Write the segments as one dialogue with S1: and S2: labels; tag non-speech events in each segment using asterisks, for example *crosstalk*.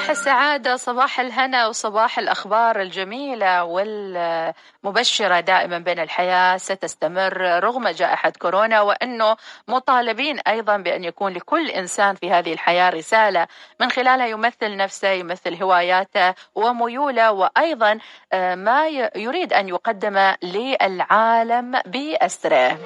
S1: صباح السعادة صباح الهنا وصباح الأخبار الجميلة والمبشرة دائما بين الحياة ستستمر رغم جائحة كورونا وأنه مطالبين أيضا بأن يكون لكل إنسان في هذه الحياة رسالة. من خلالها يمثل نفسه يمثل هواياته وميوله وأيضا آه، ما يريد أن يقدم للعالم بأسره.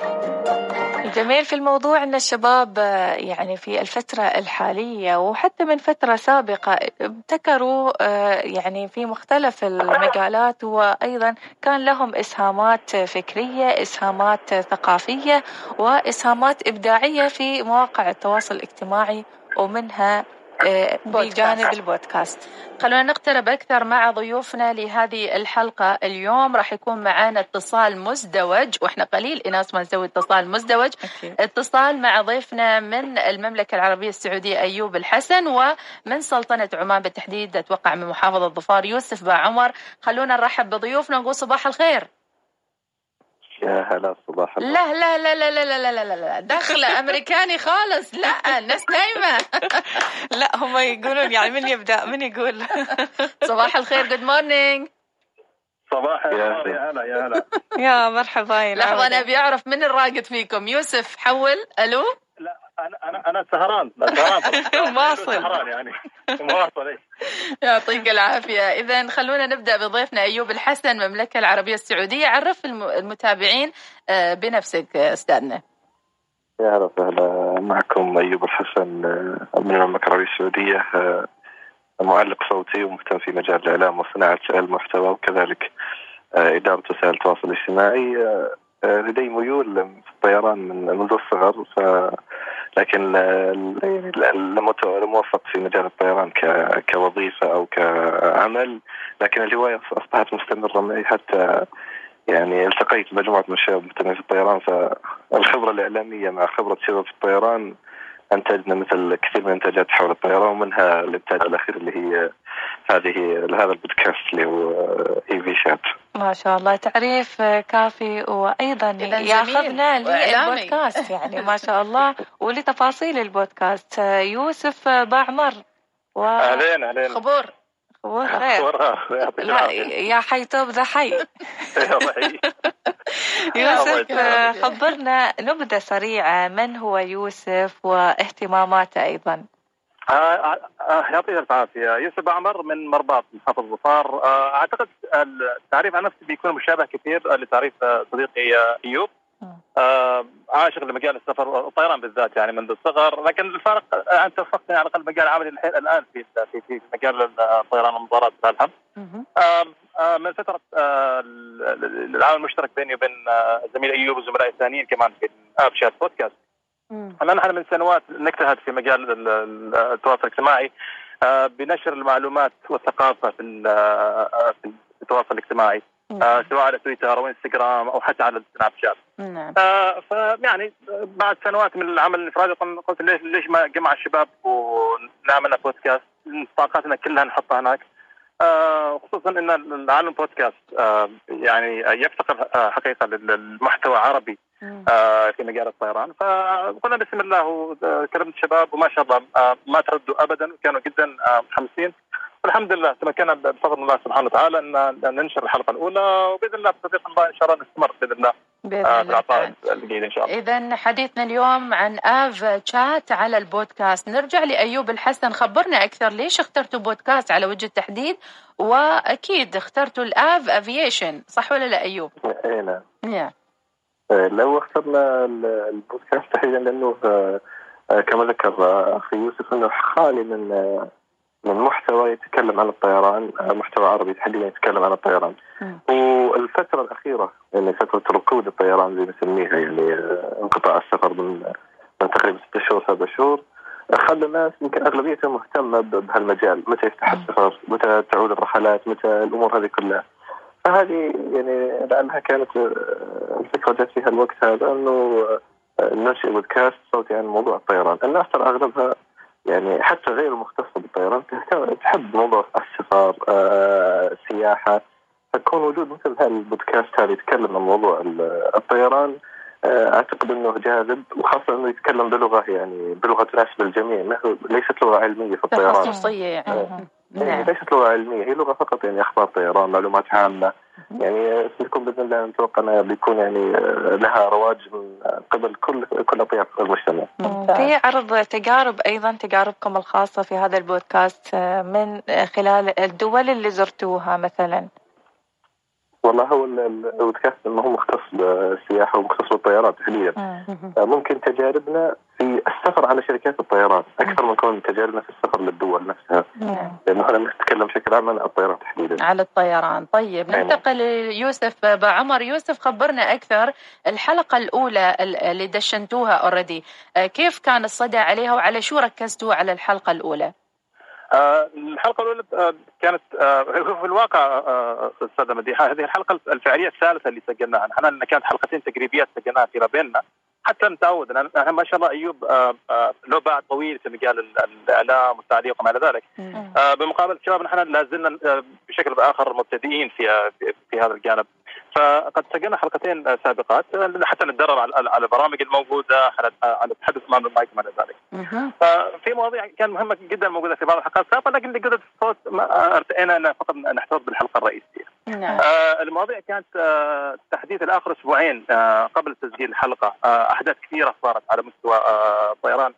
S2: الجميل في الموضوع أن الشباب آه، يعني في الفترة الحالية وحتى من فترة سابقة ابتكروا آه، يعني في مختلف المجالات وأيضا كان لهم إسهامات فكرية إسهامات ثقافية وإسهامات إبداعية في مواقع التواصل الاجتماعي ومنها بجانب البودكاست.
S1: خلونا نقترب أكثر مع ضيوفنا لهذه الحلقة اليوم. راح يكون معنا اتصال مزدوج وإحنا قليل إناس ما نسوي اتصال مزدوج. أكيد. اتصال مع ضيفنا من المملكة العربية السعودية أيوب الحسن ومن سلطنة عمان بالتحديد أتوقع من محافظة ظفار يوسف با عمر. خلونا نرحب بضيوفنا ونقول صباح الخير.
S3: يا هلا صباح
S1: لا لا لا لا لا لا لا لا لا. دخلة أمريكاني خالص. لا الناس نايمة. *laughs*
S2: لا هم يقولون يعني من يبدأ؟ من يقول؟ *laughs*
S1: صباح الخير good morning
S3: صباح يا هلا. يا هلا
S2: يا مرحبا
S1: لحظة أنا أبي أعرف من الراقد فيكم؟ يوسف حول. ألو؟
S3: لا أنا أنا أنا سهران سهران. *laughs*
S2: واصل.
S3: سهران يعني.
S1: يعطيك العافية. إذا خلونا نبدأ بضيفنا أيوب الحسن المملكة العربية السعودية. عرف المتابعين آه، بنفسك أستاذنا.
S3: يا هلا وسهلا معكم أيوب الحسن آه، من المملكة العربية السعودية آه، معلق صوتي ومهتم في مجال الإعلام وصناعة المحتوى وكذلك إدارة وسائل التواصل الاجتماعي. لدي ميول في الطيران من منذ الصغر ف لكن يعني لم في مجال الطيران كوظيفة أو كعمل لكن الهواية أصبحت مستمرة معي حتى يعني التقيت بمجموعة من الشباب مهتمين في الطيران فالخبرة الإعلامية مع خبرة شباب في الطيران أنتجنا مثل كثير من الإنتاجات حول الطيران ومنها الإنتاج الأخير اللي هي هذه هذا البودكاست اللي هو إي في شات.
S2: ما شاء الله تعريف كافي وأيضا ياخذنا للبودكاست يعني ما شاء الله ولتفاصيل البودكاست. يوسف باعمر
S3: و... أهلين أهلين.
S1: خبور.
S2: خبور خير. لا يا حي توب ذا حي. *laughs* *laughs* يوسف خبرنا نبذة سريعة من هو يوسف واهتماماته أيضا؟
S3: آه، آه، آه، يعطيك العافيه يوسف عمر من مرباط محافظ ظفار. أعتقد التعريف عن نفسي بيكون مشابه كثير لتعريف صديقي ايوب عاشق لمجال السفر والطيران بالذات يعني منذ الصغر لكن الفرق أنت وفقتني على الأقل مجال عملي الآن في في في مجال الطيران والمطارات الحمد من فترة العمل المشترك بيني وبين زميل أيوب وزملائي الثانيين كمان في اب شات بودكاست أما نحن من سنوات نجتهد في مجال التواصل الاجتماعي آه، بنشر المعلومات والثقافة في آه، التواصل الاجتماعي. آه سواء على تويتر أو إنستغرام أو حتى على السناب شات. نعم. آه فيعني بعد سنوات من العمل الإنفرادي قلت ليش ليش ما جمع الشباب ونعمل بودكاست طاقاتنا كلها نحطها هناك. آه خصوصا إن العالم بودكاست آه يعني يفتقر آه حقيقة للمحتوى عربي آه في مجال الطيران فقلنا بسم الله وكلمت الشباب وما شاء الله آه ما تردوا ابدا وكانوا جدا آه متحمسين والحمد لله تمكنا بفضل الله سبحانه وتعالى ان ننشر الحلقة الأولى وبإذن الله بتوفيق الله إن شاء الله نستمر بإذن الله
S1: بإذن آه الله إن شاء الله. اذا حديثنا اليوم عن آف تشات على البودكاست. نرجع لأيوب الحسن خبرنا أكثر ليش اخترتوا بودكاست على وجه التحديد وأكيد اخترتوا الآف افيشن صح ولا لا أيوب؟
S3: اي نعم. لو اخترنا البودكاست تحديدا لأنه آه، كما ذكر أخي يوسف إنه خالي من آه، من محتوى يتكلم عن الطيران آه، محتوى عربي تحديدا يتكلم عن الطيران. والفترة الأخيرة يعني فترة ركود الطيران زي ما نسميها يعني انقطاع السفر من من تقريبا ست شهور سبع شهور خلى الناس يمكن أغلبيتهم مهتمة بهالمجال. متى يفتح السفر؟ متى تعود الرحلات؟ متى الأمور هذه كلها؟ فهذه يعني لأنها كانت آه، الفكرة جت فيها الوقت هذا إنه آه، ننشئ بودكاست صوتي عن موضوع الطيران، الناس ترى أغلبها يعني حتى غير المختصة بالطيران تحب موضوع السفر آه، السياحة فكون وجود مثل هالبودكاست هذا يتكلم عن موضوع الطيران
S4: أعتقد إنه جاذب وخاصة إنه يتكلم بلغة يعني بلغة تناسب الجميع ليست لغة علمية في الطيران.
S1: تخصصيه يعني
S4: يعني ليست لغة علمية هي لغة فقط يعني أخبار طيران معلومات عامة يعني سيكون بإذن الله نتوقع أنها بيكون يعني لها رواج من قبل كل كل أطياف المجتمع.
S2: في عرض تجارب أيضا تجاربكم الخاصة في هذا البودكاست من خلال الدول اللي زرتوها مثلا.
S4: والله هو البودكاست انه هو مختص بالسياحة ومختص بالطيران تحديدا ممكن تجاربنا في السفر على شركات الطيران. أكثر من كون تجاربنا في السفر للدول نفسها. لأنه إحنا نتكلم بشكل عام عن الطيران تحديدا.
S1: على الطيران. طيب ننتقل ليوسف بعمر. يوسف خبرنا أكثر الحلقة الأولى اللي دشنتوها اوريدي كيف كان الصدى عليها وعلى شو ركزتوا على الحلقة الأولى؟
S3: آه الحلقة الأولى آه كانت آه في الواقع أستاذة مديحه هذه الحلقة الفعاليه الثالثة اللي سجلناها. نحن كانت حلقتين تجريبيه سجلناها فيما بيننا حتى نتعود نحن ما شاء الله أيوب له باع طويل في مجال الإعلام والتعليق وما إلى ذلك. بمقابل الشباب نحن لا زلنا بشكل بآخر مبتدئين في في هذا الجانب. فقد سجلنا حلقتين سابقات حتى نتدرب على البرامج الموجودة على التحدث امام المايك وما إلى ذلك. ففي مواضيع كان مهمة جدا موجودة في بعض الحلقات السابقة لكن لقدره الصوت ارتئينا ان فقط نحتفظ بالحلقة الرئيسية. نعم. آه المواضيع كانت آه تحديث الآخر أسبوعين آه قبل تسجيل الحلقة آه أحداث كثيرة صارت على مستوى آه الطيران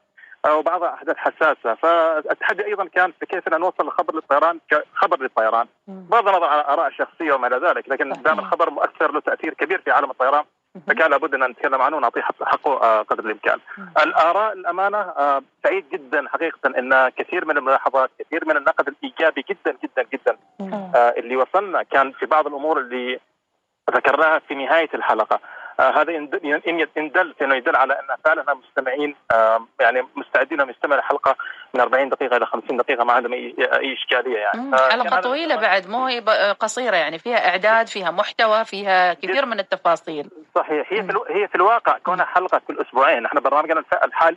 S3: وبعضها أحداث حساسة. فالتحدي أيضا كان في كيف ان نوصل الخبر للطيران كخبر للطيران. بغض النظر عن اراء شخصيه وما إلى ذلك لكن دام الخبر مؤثر له تأثير كبير في عالم الطيران فكان لابد أن نتكلم عنه ونعطيه حقه قدر الإمكان. الآراء الأمانة سعيد جدا حقيقه إن كثير من الملاحظات كثير من النقد الإيجابي جدا جدا جدا اللي وصلنا كان في بعض الأمور اللي ذكرناها في نهاية الحلقة. آه هذا إن دل إنه يدل على أن فعلا مستمعين آه يعني مستعدين أن يستمعوا الحلقة من 40 دقيقة إلى 50 دقيقة ما عندهم أي إشكالية يعني.
S1: آه حلقة طويلة بعد مو هي قصيرة يعني فيها إعداد فيها محتوى فيها كثير من التفاصيل.
S3: صحيح. هي في. هي في الواقع كونها حلقة كل أسبوعين إحنا برنامجنا.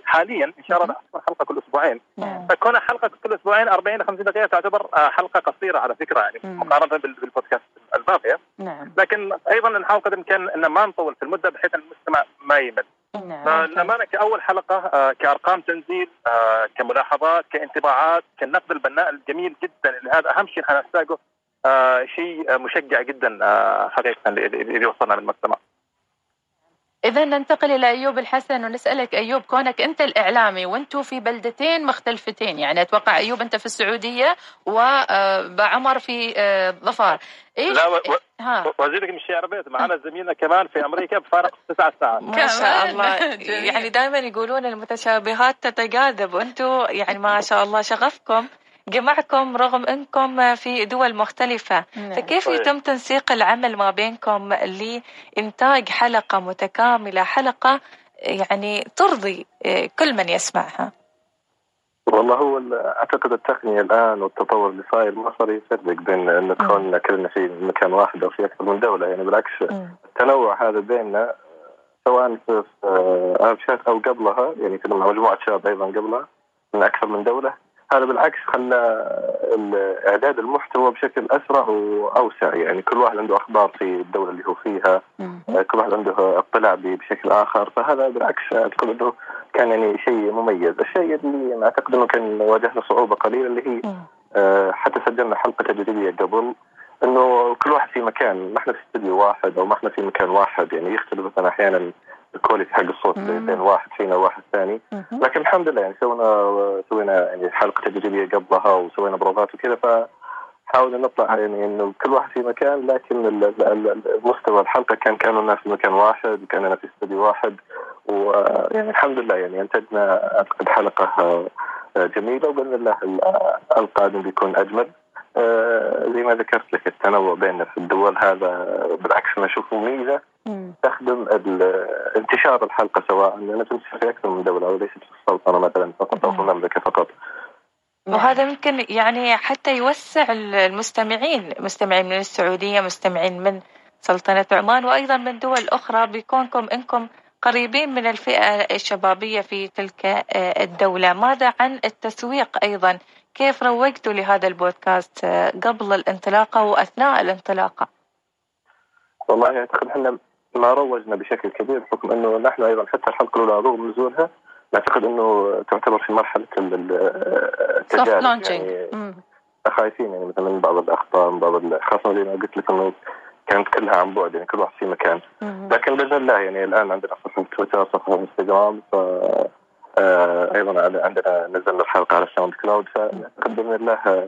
S3: حاليا إن شاء الله حلقة كل أسبوعين. فكونها حلقة كل أسبوعين 40 إلى 50 دقيقة تعتبر حلقة قصيرة على فكرة يعني مقارنة بالبودكاست. الباقيه
S1: نعم.
S3: لكن أيضا نحاول قدر الامكان إن ما نطول في المدة بحيث إن المستمع ما يمل
S1: نعم.
S3: فالامانه كأول حلقة آه كأرقام تنزيل آه كملاحظات كانطباعات كالنقد البناء الجميل جدا اللي هذا أهم شيء نحتاجه آه شيء مشجع جدا آه حقيقة اللي وصلنا للمجتمع.
S1: إذا ننتقل إلى أيوب الحسن ونسألك أيوب كونك أنت الإعلامي وأنتم في بلدتين مختلفتين يعني أتوقع أيوب أنت في السعودية وبعمر في ظفار.
S3: إيش؟ لا و... ها. وزيرك من الشعر بيت معنا زميلنا كمان في أمريكا بفارق تسع ساعات.
S2: ما شاء الله. *laughs* يعني دائما يقولون المتشابهات تتجاذب وأنتم يعني ما شاء الله شغفكم. جمعكم رغم انكم في دول مختلفة. نعم. فكيف يتم تنسيق العمل ما بينكم لإنتاج حلقة متكاملة حلقة يعني ترضي كل من يسمعها؟
S4: والله هو أعتقد التقنية الآن والتطور اللي صاير ما صار يفرق بين إن نكون كلنا في مكان واحد أو في أكثر من دولة. يعني بالعكس التنوع هذا بيننا سواء في ارشات أو قبلها يعني كنا مجموعة شباب أيضا قبلها من أكثر من دولة هذا بالعكس خلى إعداد المحتوى بشكل أسرع وأوسع. يعني كل واحد عنده أخبار في الدولة اللي هو فيها كل واحد عنده اطلاع بشكل آخر. فهذا بالعكس اعتقد إنه كان يعني شيء مميز، الشيء اللي أعتقد إنه كان واجهنا صعوبة قليله اللي هي حتى سجلنا حلقة تجريبية قبل إنه كل واحد في مكان. ما إحنا في استوديو واحد أو ما إحنا في مكان واحد. يعني يختلف مثلا أحيانا ال quality حق الصوت بين واحد فينا وواحد ثاني. لكن الحمد لله يعني سوينا سوينا يعني حلقة تجريبية قبلها وسوينا بروفات وكذا ف حاولنا نطلع يعني إنه كل واحد في مكان لكن مستوى الحلقة كان كانوا الناس في مكان واحد كاننا في استوديو واحد. ويعني الحمد لله يعني أنتجنا أعتقد حلقة جميلة وبإذن الله القادم بيكون أجمل. زي ما ذكرت لك التنوع بين في الدول هذا بالعكس أنا أشوفه ميزه تخدم انتشار الحلقة سواء لأنها تنتشر في أكثر من دولة وليست في السلطنة مثلا فقط أو في المملكة فقط.
S2: وهذا ممكن يعني حتى يوسع المستمعين مستمعين من السعودية مستمعين من سلطنة عمان وأيضا من دول أخرى بكونكم إنكم قريبين من الفئة الشبابية في تلك الدولة، ماذا عن التسويق أيضا؟ كيف روجتوا لهذا البودكاست قبل الانطلاقة وأثناء الانطلاقة؟
S4: والله أعتقد إحنا ما روجنا بشكل كبير بحكم إنه نحن أيضا حتى الحلقة الأولى رغم نزولها نعتقد إنه تعتبر في مرحلة التجارب. يعني خايفين يعني مثلا من بعض الأخطاء من بعض خاصة زي ما قلت لك إنه كانت كلها عن بعد يعني كل واحد في مكان. لكن بإذن الله يعني الآن عندنا صفحه تويتر صفحه إنستغرام ف آه، أيضا عندنا نزلنا الحلقة على ال SoundCloud فنعتقد بإذن الله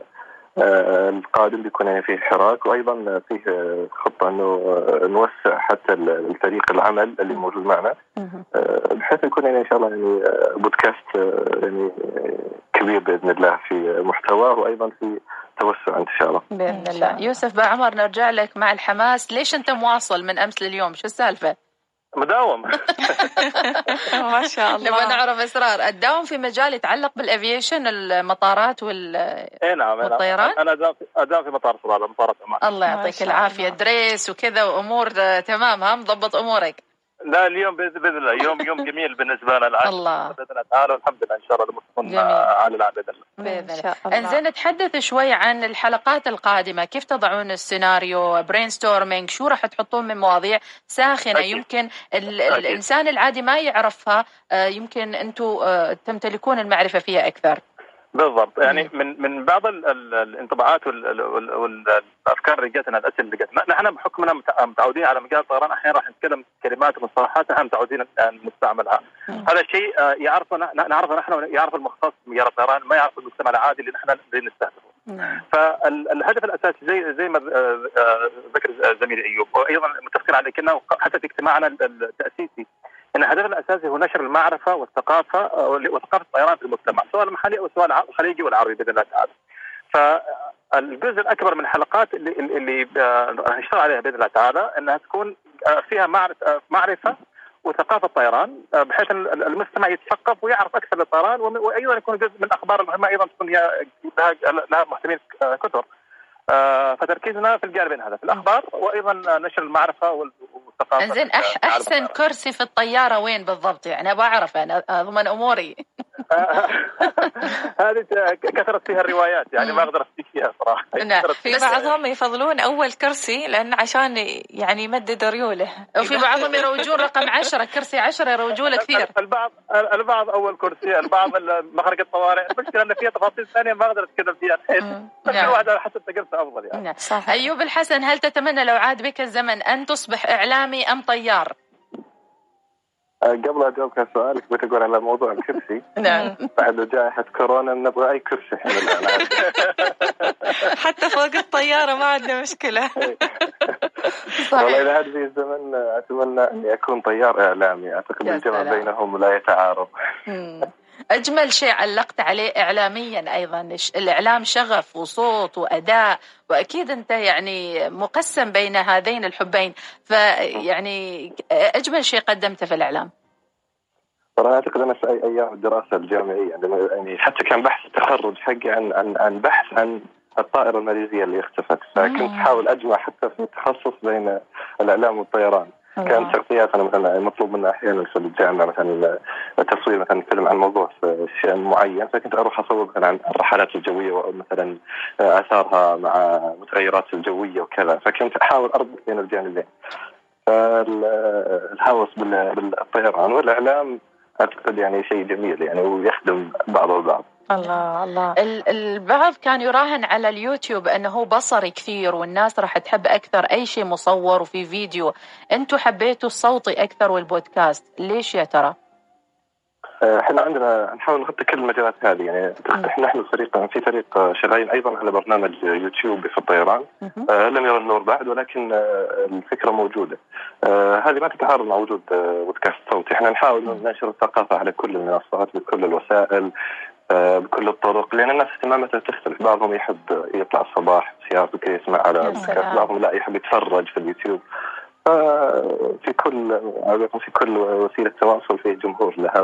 S4: القادم بيكون يعني فيه حراك وأيضا فيه خطة إنه نوسع حتى الفريق العمل اللي موجود معنا. آه، بحيث يكون يعني إن شاء الله يعني بودكاست يعني كبير بإذن الله في محتواه وأيضا في توسع إن شاء الله.
S1: بإذن الله. يوسف بعمر نرجع لك مع الحماس. ليش أنت مواصل من أمس لليوم؟ شو السالفة؟
S3: مداوم. *laughs*
S2: ما شاء الله.
S1: نبغى نعرف اسرار الدوام في مجال يتعلق بال aviation المطارات وال
S3: إي نعم والطيران؟ أنا أداوم في مطار صلاله مطارات عمان.
S1: الله يعطيك العافية. dress وكذا وأمور تمام ها مضبط أمورك.
S3: لا اليوم بإذن الله يوم يوم *laughs* جميل بالنسبة لنا
S1: الله.
S3: بإذن الله تعالى والحمد لله إن شاء الله تكون على العاب بإذن
S1: الله. بإذن الله. انزين نتحدث شوي عن الحلقات القادمة. كيف تضعون السيناريو؟ brainstorming شو راح تحطون من مواضيع ساخنة؟ أكيد. يمكن ال أكيد. الإنسان العادي ما يعرفها آه، يمكن أنتم آه، تمتلكون المعرفة فيها أكثر.
S3: بالضبط. يعني من من بعض الانطباعات والافكار اللي جاتنا الأسئلة اللي جاتنا. نحن بحكمنا متعودين على مجال الطيران. أحيانا راح نتكلم كلمات ومصطلحات نحن متعودين نستعملها. هذا الشيء آه، يعرفه نعرفه نحن يعرف المختص بمجال الطيران ما يعرف المجتمع العادي اللي نحن نستهدفه. فالهدف الأساسي زي زي ما آه، آه، ذكر زميلي أيوب وأيضا متفقين عليه كنا حتى في اجتماعنا التأسيسي إن الهدف الأساسي هو نشر المعرفة والثقافة آه، وثقافه الطيران في المجتمع سواء المحلي أو سواء الخليجي والعربي بإذن الله تعالى. فالجزء الأكبر من الحلقات اللي اللي آه، راح نشتغل عليها بإذن الله تعالى إنها تكون آه، فيها معرفة وثقافة الطيران بحيث المستمع يتثقف ويعرف أكثر للطيران وأيضا يكون جزء من الاخبار المهمه أيضا تكون لها محتوين كثر. فتركيزنا في الجانبين هذا في الأخبار وأيضا نشر المعرفة والثقافة
S1: زين أح أحسن كرسي في الطيارة وين بالضبط؟ يعني أبغى أعرف أنا أضمن أموري. *laughs*
S3: هذه كثرت فيها الروايات يعني ما أقدر أفتي فيها صراحة.
S2: نعم في بعضهم يفضلون أول كرسي لأن عشان يعني يمدد ريوله.
S1: وفي بعضهم يروجون رقم 10 كرسي 10 يروجون كثير
S3: البعض البعض أول كرسي البعض مخرج الطوارئ. المشكلة إن فيها تفاصيل ثانية ما أقدر أتكلم فيها الحين. كل *laughs* واحد على حسب تجربته أفضل يعني. نعم.
S1: صح. أيوب الحسن هل تتمنى لو عاد بك الزمن أن تصبح إعلامي أم طيار؟
S4: قبل أجاوبك على سؤالك بتقول على موضوع الكرسي. *laughs*
S1: نعم.
S4: بعد جائحة كورونا نبغى أي كرسي إحنا *laughs*
S2: حتى فوق الطيارة ما عندنا مشكلة. *laughs*
S4: والله اذا عاد في الزمن أتمنى اني اكون طيار إعلامي. أعتقد الجمع بينهم لا يتعارض.
S1: أجمل شيء علقت عليه إعلاميا أيضا الإعلام شغف وصوت وأداء وأكيد أنت يعني مقسم بين هذين الحبين. فيعني أجمل شيء قدمته في الإعلام.
S4: ترى أعتقد أنا في أيام الدراسة الجامعية يعني حتى كان بحث التخرج حقي عن عن عن بحث عن الطائرة الماليزية اللي اختفت. فكنت أحاول أجمع حتى في التخصص بين الإعلام والطيران. كانت شخصياتنا مثلا مطلوب منا أحيانا في الجامعة مثلا تصوير مثلا نتكلم عن موضوع في شيء معين فكنت أروح أصور مثلا عن الرحلات الجوية ومثلا آثارها مع متغيرات الجوية وكذا. فكنت أحاول أربط بين الجانبين. فالهوس بالطيران والإعلام أعتقد يعني شيء جميل يعني ويخدم بعضه البعض.
S2: الله الله.
S1: البعض كان يراهن على اليوتيوب إنه بصري كثير والناس راح تحب أكثر أي شيء مصور وفي فيديو. أنتم حبيتوا الصوتي أكثر والبودكاست. ليش يا ترى؟
S4: آه، إحنا عندنا نحاول نغطي كل المجالات هذه. يعني إحنا نحن فريق في فريق شغالين أيضا على برنامج يوتيوب في الطيران. آه لم يرى النور بعد ولكن آه الفكرة موجودة. آه هذه ما تتعارض مع وجود آه بودكاست صوتي. إحنا نحاول ننشر الثقافة على كل المنصات بكل الوسائل. آه، بكل الطرق لأن الناس اهتماماتها تختلف. بعضهم يحب يطلع الصباح سيارته كذا يسمع على بودكاست بعضهم لا يحب يتفرج في اليوتيوب. في كل في كل وسيلة تواصل في جمهور لها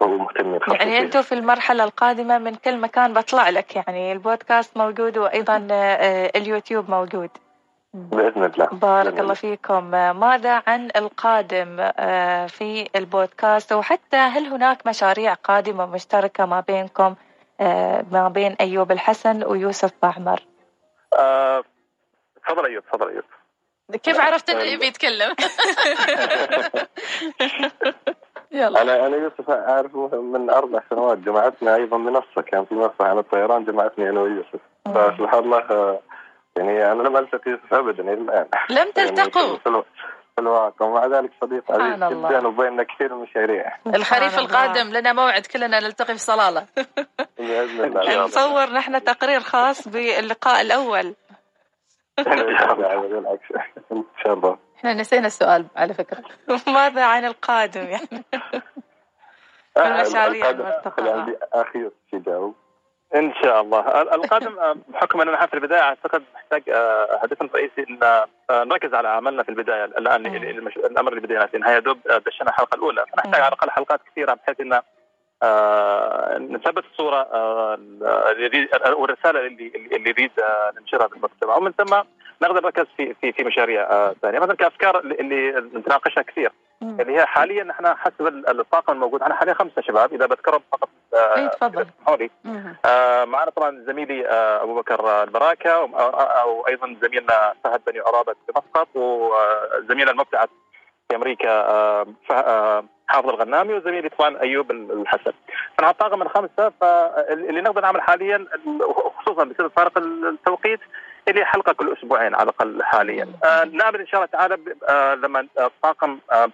S4: وهو مهتم
S2: يعني أنتم في المرحلة القادمة من كل مكان بطلع لك يعني البودكاست موجود وأيضا آه، اليوتيوب موجود.
S4: بإذن الله.
S2: بارك بإذن الله فيكم. ماذا عن القادم آه، في البودكاست؟ وحتى هل هناك مشاريع قادمة مشتركة ما بينكم آه، ما بين أيوب الحسن ويوسف بعمر؟
S3: تفضل أيوب تفضل أيوب.
S1: كيف عرفت إنه يبي يتكلم؟ *laughs*
S4: يلا. أنا أنا يوسف اعرفه من أربع سنوات جمعتنا أيضا منصه كان في منصه عن الطيران جمعتني أنا ويوسف. فسبحان الله يعني أنا لم ألتقي يوسف ابدا إلى الآن.
S1: لم تلتقوا.
S4: يعني في الواقع ومع ذلك صديق عزيز جدا وبيننا كثير المشاريع *laughs*
S1: الخريف القادم لنا موعد كلنا نلتقي في صلاله *laughs*
S2: بإذن الله. *laughs* نصور نحن تقرير خاص باللقاء الأول.
S4: بالعكس. إن شاء الله.
S1: إحنا نسينا السؤال على فكرة.
S2: ماذا عن القادم يعني؟ المشاريع
S4: المرتقبة. أخي يجاوب
S3: إن شاء الله. القادم بحكم إننا في البداية أعتقد نحتاج آه، هدفنا الرئيسي إن آه، نركز على عملنا في البداية. الآن الأمر اللي بدينا فيه. نهاية دوب آه، دشنا الحلقة الأولى. فنحتاج على الأقل حلقات كثيرة بحيث إن نثبت الصورة والرسالة اللي اللي نريد ننشرها بالمجتمع. ومن ثم نقدر نركز في في في مشاريع ثانية. مثلا كأفكار اللي نتناقشها كثير. اللي هي حاليا إحنا حسب الطاقم الموجود. إحنا حاليا خمسة شباب. إذا بذكرهم فقط
S1: اي تفضل
S3: آه معنا طبعا زميلي آه أبو بكر البراكه أو أيضا زميلنا فهد بني عرابة في مسقط وزميلنا المبتعث في أمريكا آه آه حافظ الغنامي وزميلي طبعا أيوب الحسن. فانا الطاقم الخمسه فاللي نقدر نعمل حاليا خصوصا بسبب فارق التوقيت اللي حلقة كل أسبوعين على الأقل حاليا. آه نأمل إن شاء الله تعالى آه لما الطاقم آه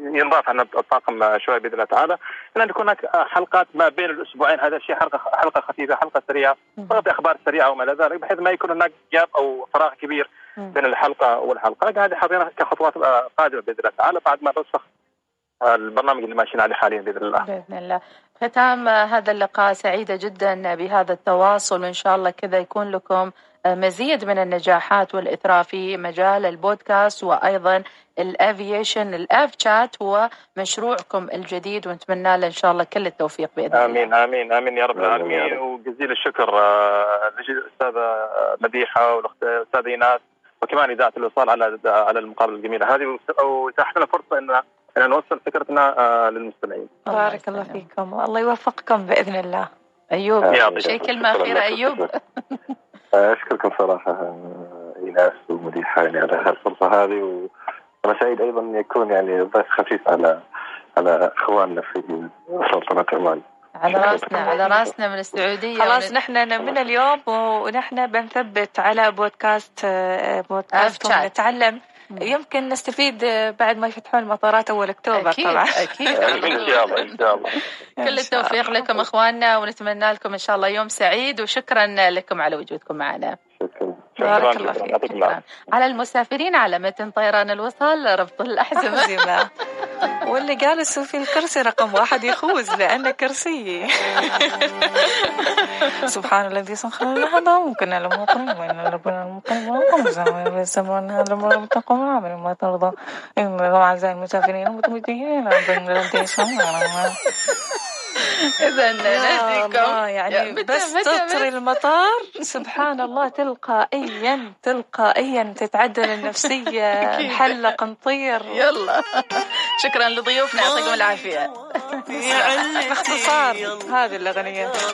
S3: ينضاف عن الطاقم شوي بإذن الله تعالى. ان تكون هناك حلقات ما بين الأسبوعين. هذا الشيء حلقة حلقة خفيفة حلقة سريعة. فقط أخبار سريعة وما إلى ذلك بحيث ما يكون هناك جاب أو فراغ كبير بين الحلقة والحلقة. لكن هذه حاطينها كخطوات قادمة بإذن الله تعالى بعد ما نرسخ البرنامج اللي ماشيين عليه حاليا بإذن الله.
S1: بإذن الله. ختام هذا اللقاء سعيدة جدا بهذا التواصل وإن شاء الله كذا يكون لكم مزيد من النجاحات والإثراء في مجال البودكاست وأيضا الافيشن الأف شات هو مشروعكم الجديد ونتمنى له إن شاء الله كل التوفيق بإذن
S3: الله. آمين آمين آمين يا رب العالمين وجزيل الشكر آه، للاستاذه مديحة والاستاذه إيناس وكمان إذاعة الوصال على على المقابله الجميلة هذه واتاحت لنا فرصة ان إن نوصل فكرتنا آه، للمستمعين.
S2: بارك الله فيكم الله يوفقكم بإذن الله.
S1: أيوب شيء كلمة أخيرة أيوب.
S4: أشكركم صراحة ايناس ومديحه يعني على هالفرصه هذه وأنا سعيد أيضا أن يكون يعني ضيف خفيف على على أخواننا في سلطنه عمان.
S1: على رأسنا على رأسنا من السعودية
S2: خلاص نحن من اليوم ونحن بنثبت على بودكاست بودكاست ونتعلم يمكن نستفيد بعد ما يفتحون المطارات أول أكتوبر
S1: أكيد
S2: طبعا.
S1: أكيد. *laughs*
S3: إن شاء الله إن شاء الله.
S1: كل التوفيق لكم أخواننا ونتمنى لكم إن شاء الله يوم سعيد وشكرا لكم على وجودكم معنا.
S4: شكرا.
S2: بارك الله فيك.
S1: شكرا على المسافرين على متن طيران الوصال ربط الأحزمة. *laughs*
S2: واللي جالس في الكرسي رقم واحد يفوز لأنه كرسي سبحان الذي سخر هذا ممكن قريب وإن ربنا المقرب والقمر يسمون هذا لما تقوم عمل ما ترضى إن أعزائي المسافرين المتمتعين بين *laughs*
S1: اذا *laughs* نهديكم
S2: يعني بس تطري المطار. سبحان الله تلقائيا تلقائيا تتعدل النفسية. *laughs* نحلق نطير
S1: يلا. شكرا لضيوفنا يعطيكم العافية.
S2: باختصار هذه الأغنية.